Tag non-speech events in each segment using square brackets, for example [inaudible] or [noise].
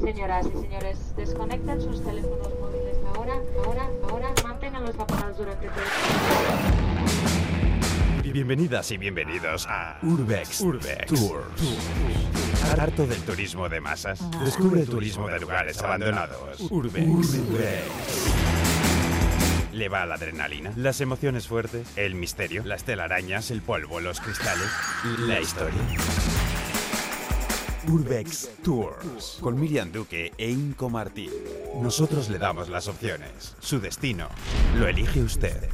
Señoras y señores, desconecten sus teléfonos móviles ahora, ahora, ahora. Manténganlos apagados durante todo el Bienvenidas y bienvenidos a Urbex, Urbex Tours. Harto del turismo de masas. Descubre el turismo de lugares abandonados. Urbex. ¿Le va la adrenalina? ¿Las emociones fuertes? ¿El misterio? ¿Las telarañas? ¿El polvo? ¿Los cristales? ¿La historia? Urbex Tours con Miriam Duque e Inco Martín. Nosotros le damos las opciones. Su destino lo elige usted.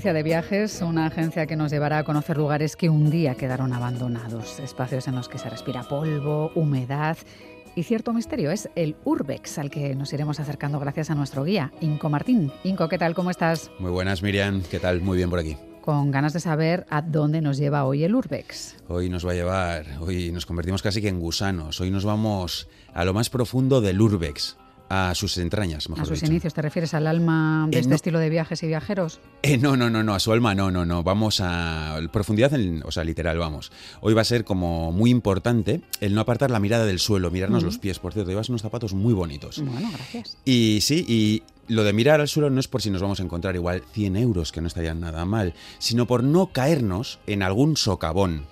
Agencia de viajes, una agencia que nos llevará a conocer lugares que un día quedaron abandonados, espacios en los que se respira polvo, humedad y cierto misterio. Es el Urbex al que nos iremos acercando gracias a nuestro guía, Inco Martín. Inco, ¿qué tal? ¿Cómo estás? Muy buenas, Miriam. ¿Qué tal? Muy bien por aquí. Con ganas de saber a dónde nos lleva hoy el Urbex. Hoy nos va a llevar, hoy nos convertimos casi que en gusanos. Hoy nos vamos a lo más profundo del Urbex a sus entrañas, mejor A sus dicho. inicios, ¿te refieres al alma de Eh, este no. estilo de viajes y viajeros? Eh, no, no, no, no, a su alma no, no, no. Vamos a profundidad, en- o sea, literal, vamos. Hoy va a ser como muy importante el no apartar la mirada del suelo, mirarnos los pies. Por cierto, llevas unos zapatos muy bonitos. Bueno, gracias. Y sí, y lo de mirar al suelo no es por si nos vamos a encontrar igual 100 euros, que no estarían nada mal, sino por no caernos en algún socavón.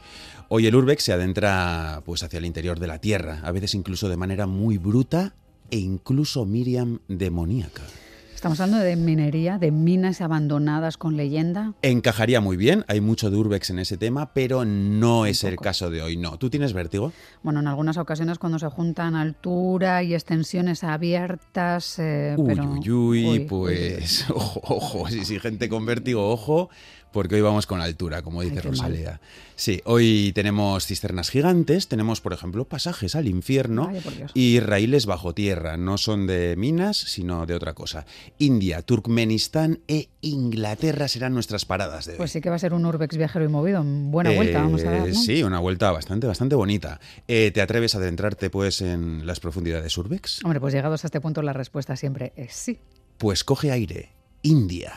Hoy el Urbex se adentra pues hacia el interior de la Tierra, a veces incluso de manera muy bruta e incluso Miriam demoníaca. Estamos hablando de minería, de minas abandonadas con leyenda. Encajaría muy bien, hay mucho de Urbex en ese tema, pero no es el caso de hoy. No, ¿tú tienes vértigo? Bueno, en algunas ocasiones cuando se juntan altura y extensiones abiertas, eh, Uy, pero... uy, uy, uy, pues [laughs] ojo, ojo, sí, sí, gente con vértigo, ojo, porque hoy vamos con altura, como dice Ay, mal. Rosalía. Sí, hoy tenemos cisternas gigantes, tenemos, por ejemplo, pasajes al infierno y raíles bajo tierra. No son de minas, sino de otra cosa. India, Turkmenistán e Inglaterra serán nuestras paradas de hoy. Pues sí que va a ser un Urbex viajero y movido. Buena vuelta, Eh, vamos a dar, ¿no? Sí, una vuelta bastante, bastante bonita. Eh, ¿Te atreves a adentrarte, pues, en las profundidades Urbex? Hombre, pues llegados a este punto la respuesta siempre es sí. Pues coge aire. India.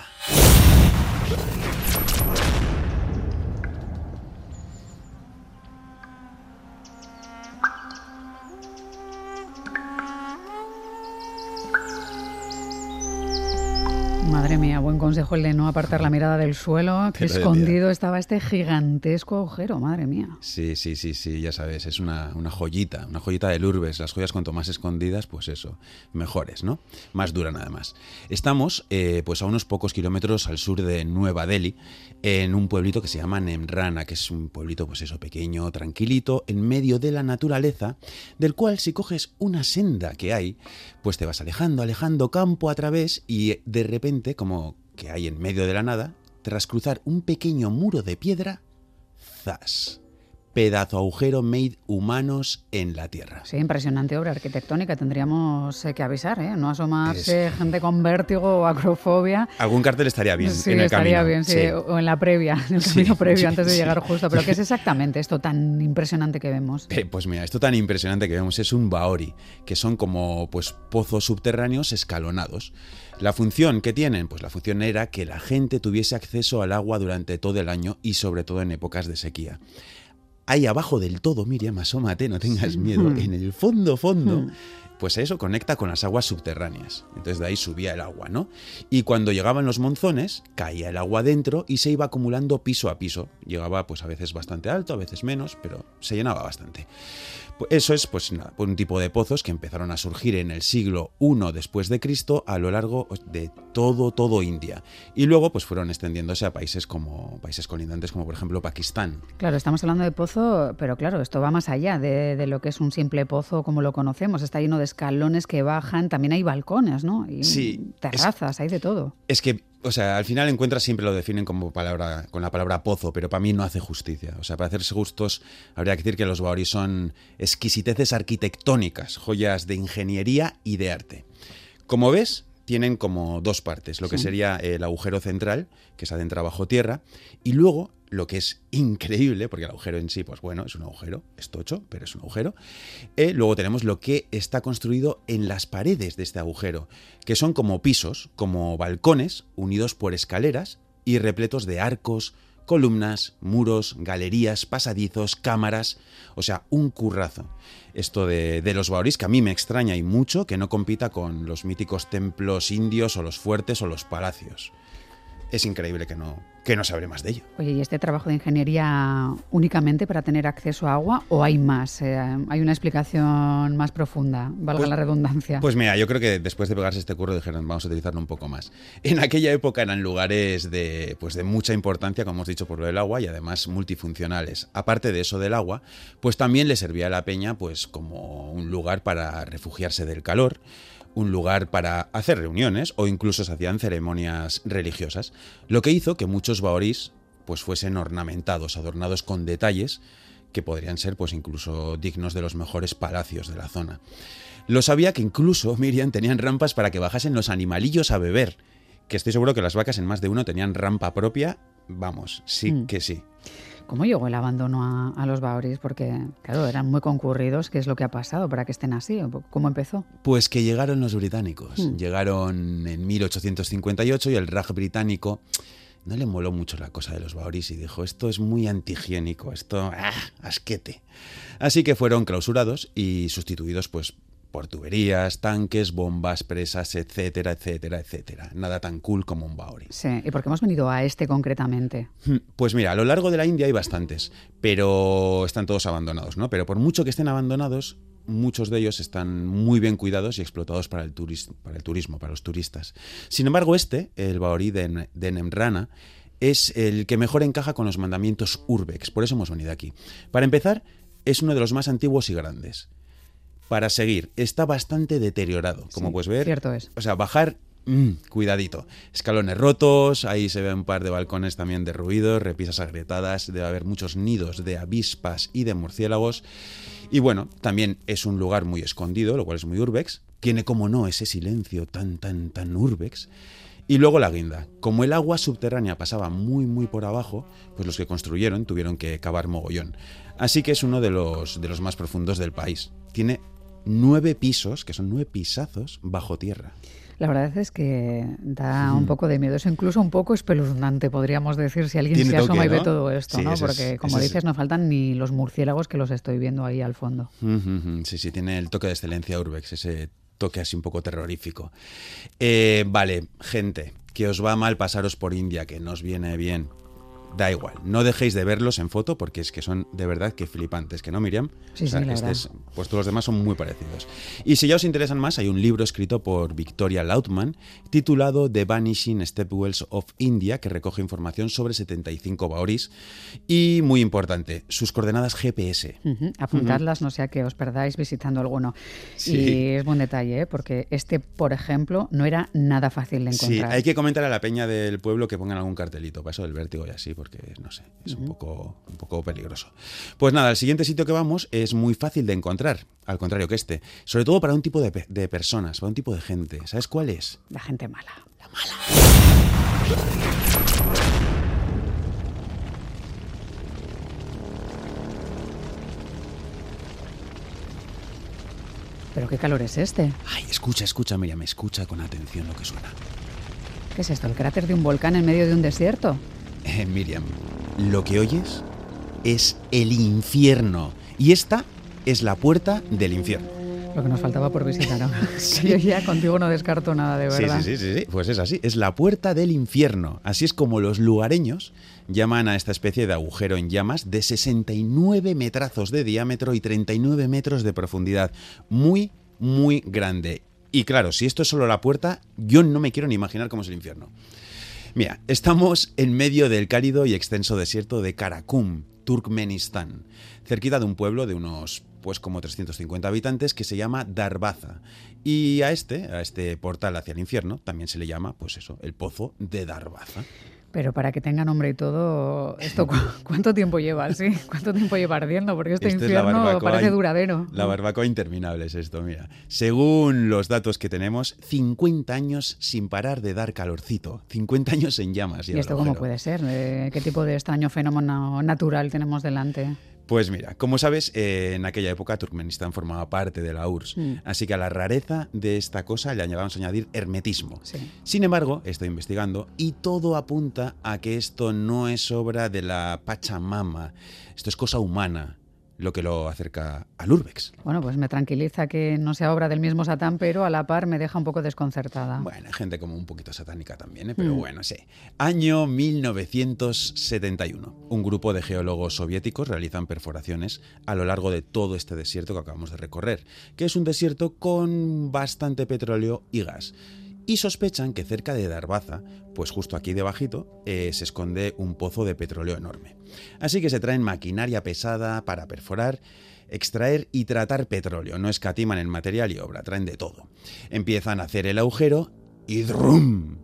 Consejo el de no apartar la mirada del suelo. [laughs] Que escondido estaba este gigantesco agujero, madre mía. Sí, sí, sí, sí, ya sabes, es una, una joyita, una joyita del Urbes. Las joyas cuanto más escondidas, pues eso, mejores, ¿no? Más duran además. Estamos eh, pues a unos pocos kilómetros al sur de Nueva Delhi, en un pueblito que se llama Nemrana, que es un pueblito pues eso, pequeño, tranquilito, en medio de la naturaleza, del cual si coges una senda que hay, pues te vas alejando, alejando campo a través y eh, de repente, como que hay en medio de la nada, tras cruzar un pequeño muro de piedra, ¡zas! Pedazo agujero made humanos en la tierra. Sí, impresionante obra arquitectónica. Tendríamos eh, que avisar, ¿eh? No asomarse gente con vértigo o acrofobia. Algún cartel estaría bien sí, en el estaría camino. bien, sí. O en la previa, [laughs] en el Sí, camino previo, antes de llegar justo. Pero ¿qué es [laughs] exactamente esto tan impresionante que vemos? Eh, Pues mira, esto tan impresionante que vemos es un baori, que son como pues pozos subterráneos escalonados. La función que tienen, pues la función era que la gente tuviese acceso al agua durante todo el año y sobre todo en épocas de sequía. Ahí abajo del todo, Miriam, asómate, no tengas miedo, Hmm. en el fondo, fondo, Hmm. pues eso conecta con las aguas subterráneas. Entonces de ahí subía el agua, ¿no? Y cuando llegaban los monzones, caía el agua dentro y se iba acumulando piso a piso. Llegaba pues a veces bastante alto, a veces menos, pero se llenaba bastante. Eso es pues nada, un tipo de pozos que empezaron a surgir en el siglo I después de Cristo a lo largo de todo todo India y luego pues fueron extendiéndose a países como países colindantes como por ejemplo Pakistán. Claro, estamos hablando de pozo, pero claro, esto va más allá de, de lo que es un simple pozo como lo conocemos. Está lleno de escalones que bajan, también hay balcones, ¿no? Y Sí, es- terrazas, hay de todo. Es que o sea, al final encuentras siempre lo definen como palabra con la palabra pozo, pero para mí no hace justicia. O sea, para hacerse justos habría que decir que los baoris son exquisiteces arquitectónicas, joyas de ingeniería y de arte. Como ves, tienen como dos partes, lo que sería el agujero central, que se adentra bajo tierra, y luego lo que es increíble, porque el agujero en sí, pues bueno, es un agujero, es tocho, pero es un agujero. Eh, luego tenemos lo que está construido en las paredes de este agujero, que son como pisos, como balcones, unidos por escaleras y repletos de arcos, columnas, muros, galerías, pasadizos, cámaras, o sea, un currazo. Esto de, los baoris que a mí me extraña y mucho que no compita con los míticos templos indios o los fuertes o los palacios. Es increíble que no, que no sabré más de ello. Oye, ¿y este trabajo de ingeniería únicamente para tener acceso a agua o hay más? Eh, ¿Hay una explicación más profunda, valga pues la redundancia? Pues mira, yo creo que después de pegarse este curro dijeron, vamos a utilizarlo un poco más. En aquella época eran lugares de, pues de mucha importancia, como hemos dicho, por lo del agua y además multifuncionales. Aparte de eso del agua, pues también le servía a la peña pues como un lugar para refugiarse del calor un lugar para hacer reuniones o incluso se hacían ceremonias religiosas, lo que hizo que muchos baorís pues fuesen ornamentados, adornados con detalles que podrían ser pues incluso dignos de los mejores palacios de la zona. Lo sabía que incluso, [laughs] Miriam, tenían rampas para que bajasen los animalillos a beber, que estoy seguro que las vacas en más de uno tenían rampa propia, vamos, sí mm. que sí. ¿Cómo llegó el abandono a, los Baoris? Porque, claro, eran muy concurridos. ¿Qué es lo que ha pasado para que estén así? ¿Cómo empezó? Pues que llegaron los británicos. Hmm. Llegaron en 1858 y el Raj británico no le moló mucho la cosa de los Baoris y dijo, esto es muy antihigiénico, esto, ¡ah, asquete. Así que fueron clausurados y sustituidos pues por tuberías, tanques, bombas, presas, etcétera, etcétera, etcétera. Nada tan cool como un Baori. Sí, ¿y por qué hemos venido a este concretamente? Hmm, pues mira, a lo largo de la India hay bastantes, pero están todos abandonados, ¿no? Pero por mucho que estén abandonados, muchos de ellos están muy bien cuidados y explotados para el, para el turismo, para los turistas. Sin embargo, este, el Baori de, de Nemrana, es el que mejor encaja con los mandamientos urbex, por eso hemos venido aquí. Para empezar, es uno de los más antiguos y grandes para seguir. Está bastante deteriorado, como puedes ver. Cierto es. O sea, bajar mm, cuidadito. Escalones rotos, ahí se ve un par de balcones también derruidos, repisas agrietadas, debe haber muchos nidos de avispas y de murciélagos. Y bueno, también es un lugar muy escondido, lo cual es muy urbex. Tiene, como no, ese silencio tan, tan, tan urbex. Y luego la guinda. Como el agua subterránea pasaba muy, muy por abajo, pues los que construyeron tuvieron que cavar mogollón. Así que es uno de los, de los más profundos del país. Tiene nueve pisos, que son nueve pisazos, bajo tierra. La verdad es que da un poco de miedo, es incluso un poco espeluznante, podríamos decir, si alguien se asoma y ve todo esto, ¿no? Porque, como dices, no faltan ni los murciélagos que los estoy viendo ahí al fondo. Sí, sí, tiene el toque de excelencia Urbex, ese toque así un poco terrorífico. Eh, vale, gente, que os va mal pasaros por India, que nos viene bien da igual. No dejéis de verlos en foto porque es que son de verdad que flipantes, ¿que no, Miriam? Sí, sí, este pues todos los demás son muy parecidos. Y si ya os interesan más, hay un libro escrito por Victoria Lautman titulado The Vanishing Stepwells of India que recoge información sobre 75 baoris y, muy importante, sus coordenadas GPS. Apuntadlas, no sea que os perdáis visitando alguno. Sí. Y es buen detalle, ¿eh? porque este, por ejemplo, no era nada fácil de encontrar. Sí, hay que comentar a la peña del pueblo que pongan algún cartelito, para eso del vértigo y así, porque no sé, es un, poco, un poco peligroso. Pues nada, el siguiente sitio que vamos es muy fácil de encontrar, al contrario que este, sobre todo para un tipo de, de personas, para un tipo de gente. ¿Sabes cuál es? La gente mala. La mala. ¿Pero qué calor es este? Ay, escucha, escucha, Miriam, escucha con atención lo que suena. ¿Qué es esto? ¿El cráter de un volcán en medio de un desierto? Eh, Miriam, lo que oyes es el infierno. Y esta es la puerta del infierno. Lo que nos faltaba por visitar. ¿no? [laughs] [laughs] Yo ya contigo no descarto nada, de verdad. Sí, sí, sí, sí, pues es así. Es la puerta del infierno. Así es como los lugareños llaman a esta especie de agujero en llamas de 69 metrazos de diámetro y 39 metros de profundidad. Muy, muy grande. Y claro, si esto es solo la puerta, yo no me quiero ni imaginar cómo es el infierno. Mira, estamos en medio del cálido y extenso desierto de Karakum, Turkmenistán, cerquita de un pueblo de unos pues como 350 habitantes que se llama Darbaza. Y a este, a este portal hacia el infierno, también se le llama, pues eso, el pozo de Darbaza. Pero para que tenga nombre y todo, ¿esto cuánto tiempo lleva? ¿Sí? ¿Cuánto tiempo lleva ardiendo? Porque este infierno parece duradero. La barbacoa interminable es esto, mira. Según los datos que tenemos, 50 años sin parar de dar calorcito. 50 años en llamas. ¿Y esto cómo puede ser? ¿Qué tipo de extraño fenómeno natural tenemos delante? Pues mira, como sabes, eh, en aquella época Turkmenistán formaba parte de la URSS, mm. así que a la rareza de esta cosa le vamos a añadir hermetismo. Sin embargo, estoy investigando y todo apunta a que esto no es obra de la Pachamama, esto es cosa humana lo que lo acerca al Urbex. Bueno, pues me tranquiliza que no sea obra del mismo Satán, pero a la par me deja un poco desconcertada. Bueno, hay gente como un poquito satánica también, ¿eh? pero mm. bueno, sí. Año 1971. Un grupo de geólogos soviéticos realizan perforaciones a lo largo de todo este desierto que acabamos de recorrer, que es un desierto con bastante petróleo y gas y sospechan que cerca de Darbaza, pues justo aquí debajito, eh, se esconde un pozo de petróleo enorme. Así que se traen maquinaria pesada para perforar, extraer y tratar petróleo. No escatiman en material y obra, traen de todo. Empiezan a hacer el agujero y ¡drum!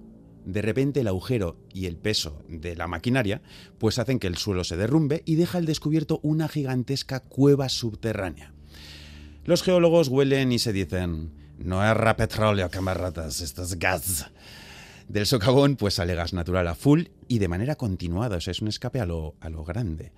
De repente el agujero y el peso de la maquinaria pues hacen que el suelo se derrumbe y deja al descubierto una gigantesca cueva subterránea. Los geólogos huelen y se dicen, no es petróleo, camaradas, esto es gas. Del socavón pues sale gas natural a full y de manera continuada, o sea, es un escape a lo, a lo grande.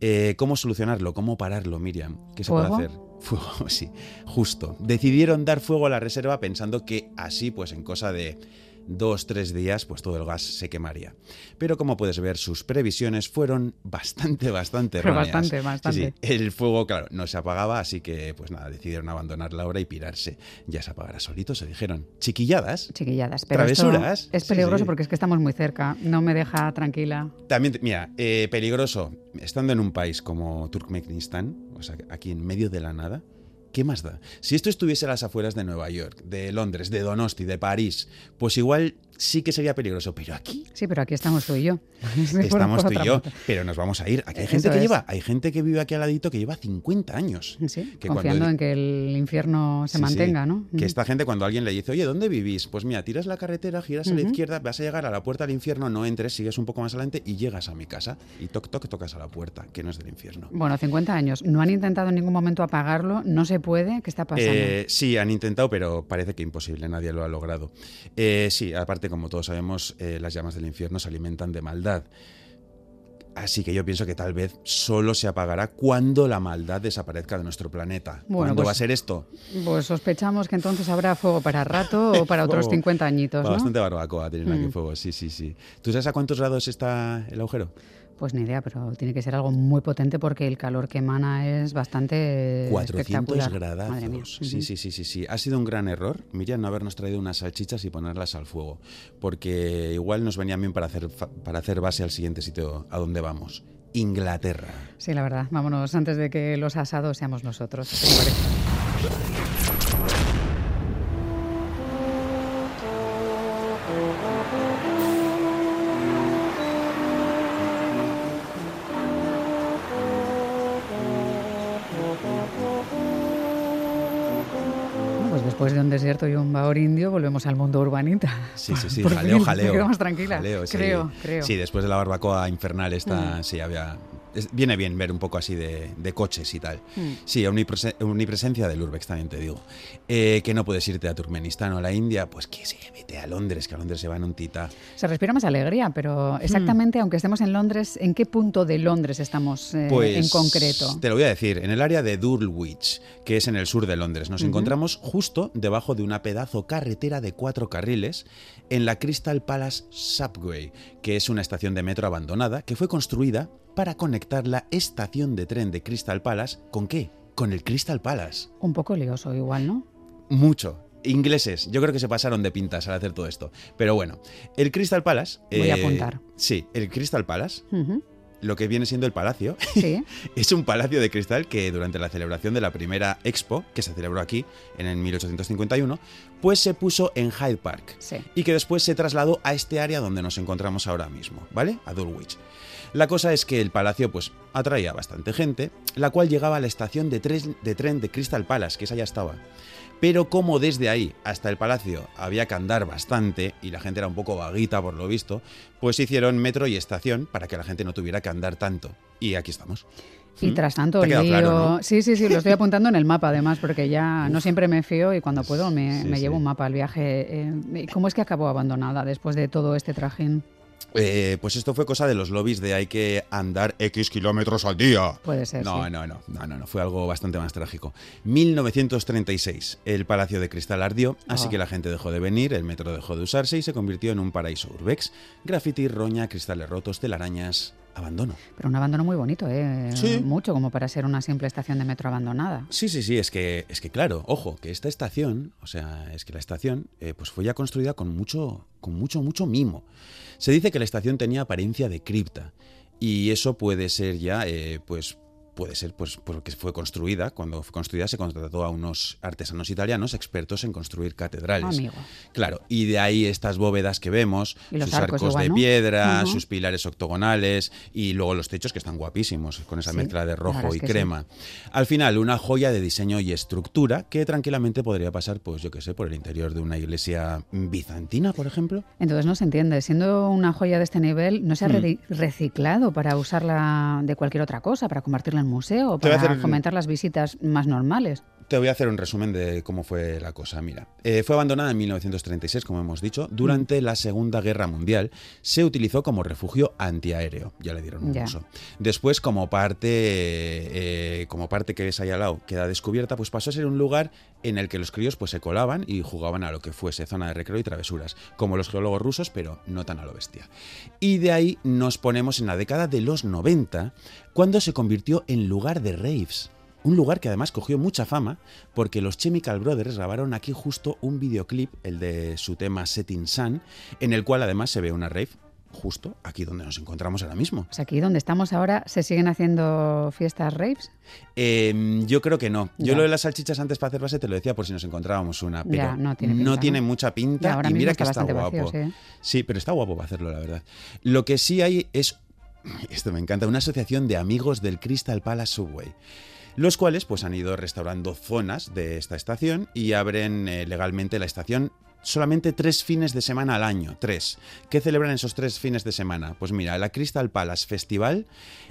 Eh, ¿Cómo solucionarlo? ¿Cómo pararlo, Miriam? ¿Qué se puede hacer? Fuego, [laughs] sí, justo. Decidieron dar fuego a la reserva pensando que así, pues en cosa de dos, tres días, pues todo el gas se quemaría. Pero como puedes ver, sus previsiones fueron bastante, bastante erróneas. Bastante, bastante. El fuego, claro, no se apagaba, así que, pues nada, decidieron abandonar la obra y pirarse. Ya se apagará solito, se dijeron. Chiquilladas. Chiquilladas, pero travesuras. es peligroso porque es que estamos muy cerca, no me deja tranquila. También, mira, eh, peligroso, estando en un país como Turkmenistán, o sea, aquí en medio de la nada, ¿qué más da? Si esto estuviese a las afueras de Nueva York, de Londres, de Donosti, de París, pues igual sí que sería peligroso, pero aquí... Sí, pero aquí estamos tú y yo. [laughs] [laughs] Estamos tú y yo, pero nos vamos a ir. Aquí hay gente que lleva, hay gente que vive aquí al ladito que lleva 50 años. Sí, confiando en que el infierno se mantenga, ¿no? Que esta gente cuando alguien le dice, oye, ¿dónde vivís? Pues mira, tiras la carretera, giras a la izquierda, vas a llegar a la puerta del infierno, no entres, sigues un poco más adelante y llegas a mi casa. Y toc, toc, tocas a la puerta, que no es del infierno. Bueno, 50 años. ¿No han intentado en ningún momento apagarlo? ¿No se puede? ¿Qué está pasando? Eh, sí, han intentado, pero parece que imposible, nadie lo ha logrado. Eh, sí, aparte, como todos sabemos, eh, las llamas del infierno se alimentan de maldad. Así que yo pienso que tal vez solo se apagará cuando la maldad desaparezca de nuestro planeta. ¿Cuándo va a pues ser esto? Pues sospechamos que entonces habrá fuego para rato o para [laughs] otros 50 añitos. ¿no? Bastante barbacoa tienen aquí mm. fuego, sí, sí, sí. ¿Tú sabes a cuántos grados está el agujero? Pues ni idea, pero tiene que ser algo muy potente porque el calor que emana es bastante 400 grados. Sí, sí, sí, sí, sí. Ha sido un gran error, Miriam, no habernos traído unas salchichas y ponerlas al fuego, porque igual nos venía bien para hacer, para hacer base al siguiente sitio a donde vamos. Inglaterra. Sí, la verdad. Vámonos antes de que los asados seamos nosotros. Desierto y un baor indio, volvemos al mundo urbanita. Sí, sí, sí, [laughs] jaleo, jaleo. Me quedo más tranquila. creo, creo. Sí, después de la barbacoa infernal esta, mm. sí, había viene bien ver un poco así de, coches y tal. Mm. Sí, omnipresencia del Urbex también te digo. Eh, que no puedes irte a Turkmenistán o a la India, pues que sí, vete a Londres, que a Londres se va en un tita. Se respira más alegría, pero exactamente, aunque estemos en Londres, ¿en qué punto de Londres estamos eh, pues, en concreto? Te lo voy a decir, en el área de Dulwich, que es en el sur de Londres. Nos encontramos justo debajo de una pedazo carretera de cuatro carriles en la Crystal Palace Subway, que es una estación de metro abandonada que fue construida para conectar la estación de tren de Crystal Palace con qué? Con el Crystal Palace. Un poco lioso igual, ¿no? Mucho. Ingleses, yo creo que se pasaron de pintas al hacer todo esto. Pero bueno, el Crystal Palace... Voy a eh, apuntar. Sí, el Crystal Palace lo que viene siendo el palacio. ¿Sí? [laughs] es un palacio de cristal que durante la celebración de la primera Expo, que se celebró aquí en el 1851, pues se puso en Hyde Park Sí. y que después se trasladó a este área donde nos encontramos ahora mismo, ¿vale? A Dulwich. La cosa es que el palacio pues atraía bastante gente, la cual llegaba a la estación de, tren- de tren de Crystal Palace, que esa ya estaba. Pero como desde ahí hasta el palacio había que andar bastante y la gente era un poco vaguita por lo visto, pues hicieron metro y estación para que la gente no tuviera que andar tanto. Y aquí estamos. Y ¿Mm? tras tanto ¿Te ha quedado lío... claro, no? Sí, sí, sí, lo estoy [laughs] apuntando en el mapa además, porque ya no siempre me fío y cuando puedo me, Sí, me sí. llevo un mapa al viaje. Eh, ¿y ¿Cómo es que acabó abandonada después de todo este trajín? Eh, pues esto fue cosa de los lobbies de hay que andar X kilómetros al día. Puede ser, No, sí. no, no, no, no, no, fue algo bastante más trágico. 1936, el Palacio de Cristal ardió, así Ah. que la gente dejó de venir, el metro dejó de usarse y se convirtió en un paraíso urbex. Graffiti, roña, cristales rotos, telarañas, abandono. Pero un abandono muy bonito, ¿eh? Sí. Mucho como para ser una simple estación de metro abandonada. Sí, sí, sí, es que, es que claro, ojo, que esta estación, o sea, es que la estación eh, pues fue ya construida con mucho, con mucho, mucho mimo. Se dice que la estación tenía apariencia de cripta y eso puede ser ya, eh, pues puede ser pues porque fue construida, cuando fue construida se contrató a unos artesanos italianos expertos en construir catedrales. Amigo. Claro, y de ahí estas bóvedas que vemos, sus arcos de piedra, sus pilares octogonales y luego los techos que están guapísimos, con esa Sí, mezcla de rojo es y sí. crema. Al final, una joya de diseño y estructura que tranquilamente podría pasar, pues yo qué sé, por el interior de una iglesia bizantina, por ejemplo. Entonces no se entiende, siendo una joya de este nivel, ¿no se ha Hmm. re- reciclado para usarla de cualquier otra cosa, para convertirla en museo para fomentar las visitas más normales? Te voy a hacer un resumen de cómo fue la cosa. Mira, eh, fue abandonada en 1936, como hemos dicho. Durante la Segunda Guerra Mundial se utilizó como refugio antiaéreo. Ya le dieron un Ya. uso. Después, como parte, eh, como parte que ves ahí al lado queda descubierta, pues pasó a ser un lugar en el que los críos pues se colaban y jugaban a lo que fuese zona de recreo y travesuras, como los geólogos rusos, pero no tan a lo bestia. Y de ahí nos ponemos en la década de los 90, cuando se convirtió en lugar de raves. Un lugar que además cogió mucha fama porque los Chemical Brothers grabaron aquí justo un videoclip, el de su tema Setting Sun, en el cual además se ve una rave justo aquí donde nos encontramos ahora mismo. Sea, aquí donde estamos ahora, ¿se siguen haciendo fiestas raves? Eh, yo creo que no. Yo Ya. lo de las salchichas antes para hacer base te lo decía por si nos encontrábamos una, pero Ya, no tiene pinta, ¿no? mucha pinta Ya, ahora y mira está que está guapo. vacío, sí. Sí, pero está guapo para hacerlo, la verdad. Lo que sí hay es, [laughs] esto me encanta, una asociación de amigos del Crystal Palace Subway, los cuales pues han ido restaurando zonas de esta estación y abren eh, legalmente la estación solamente tres fines de semana al año, tres. ¿Qué celebran esos tres fines de semana? Pues mira, la Crystal Palace Festival,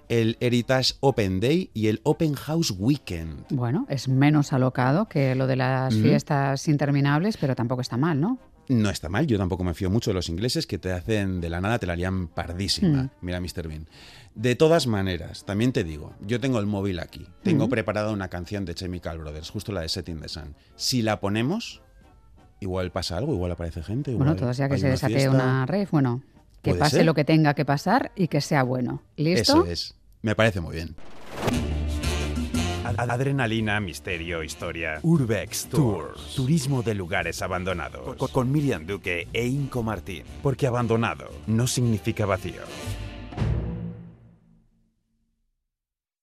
el Heritage Open Day y el Open House Weekend. Bueno, es menos alocado que lo de las fiestas interminables, pero tampoco está mal, ¿no? No está mal, yo tampoco me fío mucho de los ingleses que te hacen de la nada, te la lían pardísima. Mm. Mira, Mr. Bean. De todas maneras, también te digo, yo tengo el móvil aquí, tengo Mm. preparada una canción de Chemical Brothers, justo la de Setting the Sun. Si la ponemos, igual pasa algo, igual aparece gente. Bueno, igual todos ya que se desate fiesta. una rave, bueno, que ¿Puede pase ser? lo que tenga que pasar y que sea bueno. ¿Listo? Eso es, me parece muy bien. Ad- Adrenalina, misterio, historia. Urbex Tours. Turismo de lugares abandonados. Con, con Miriam Duque e Inco Martín. Porque abandonado no significa vacío.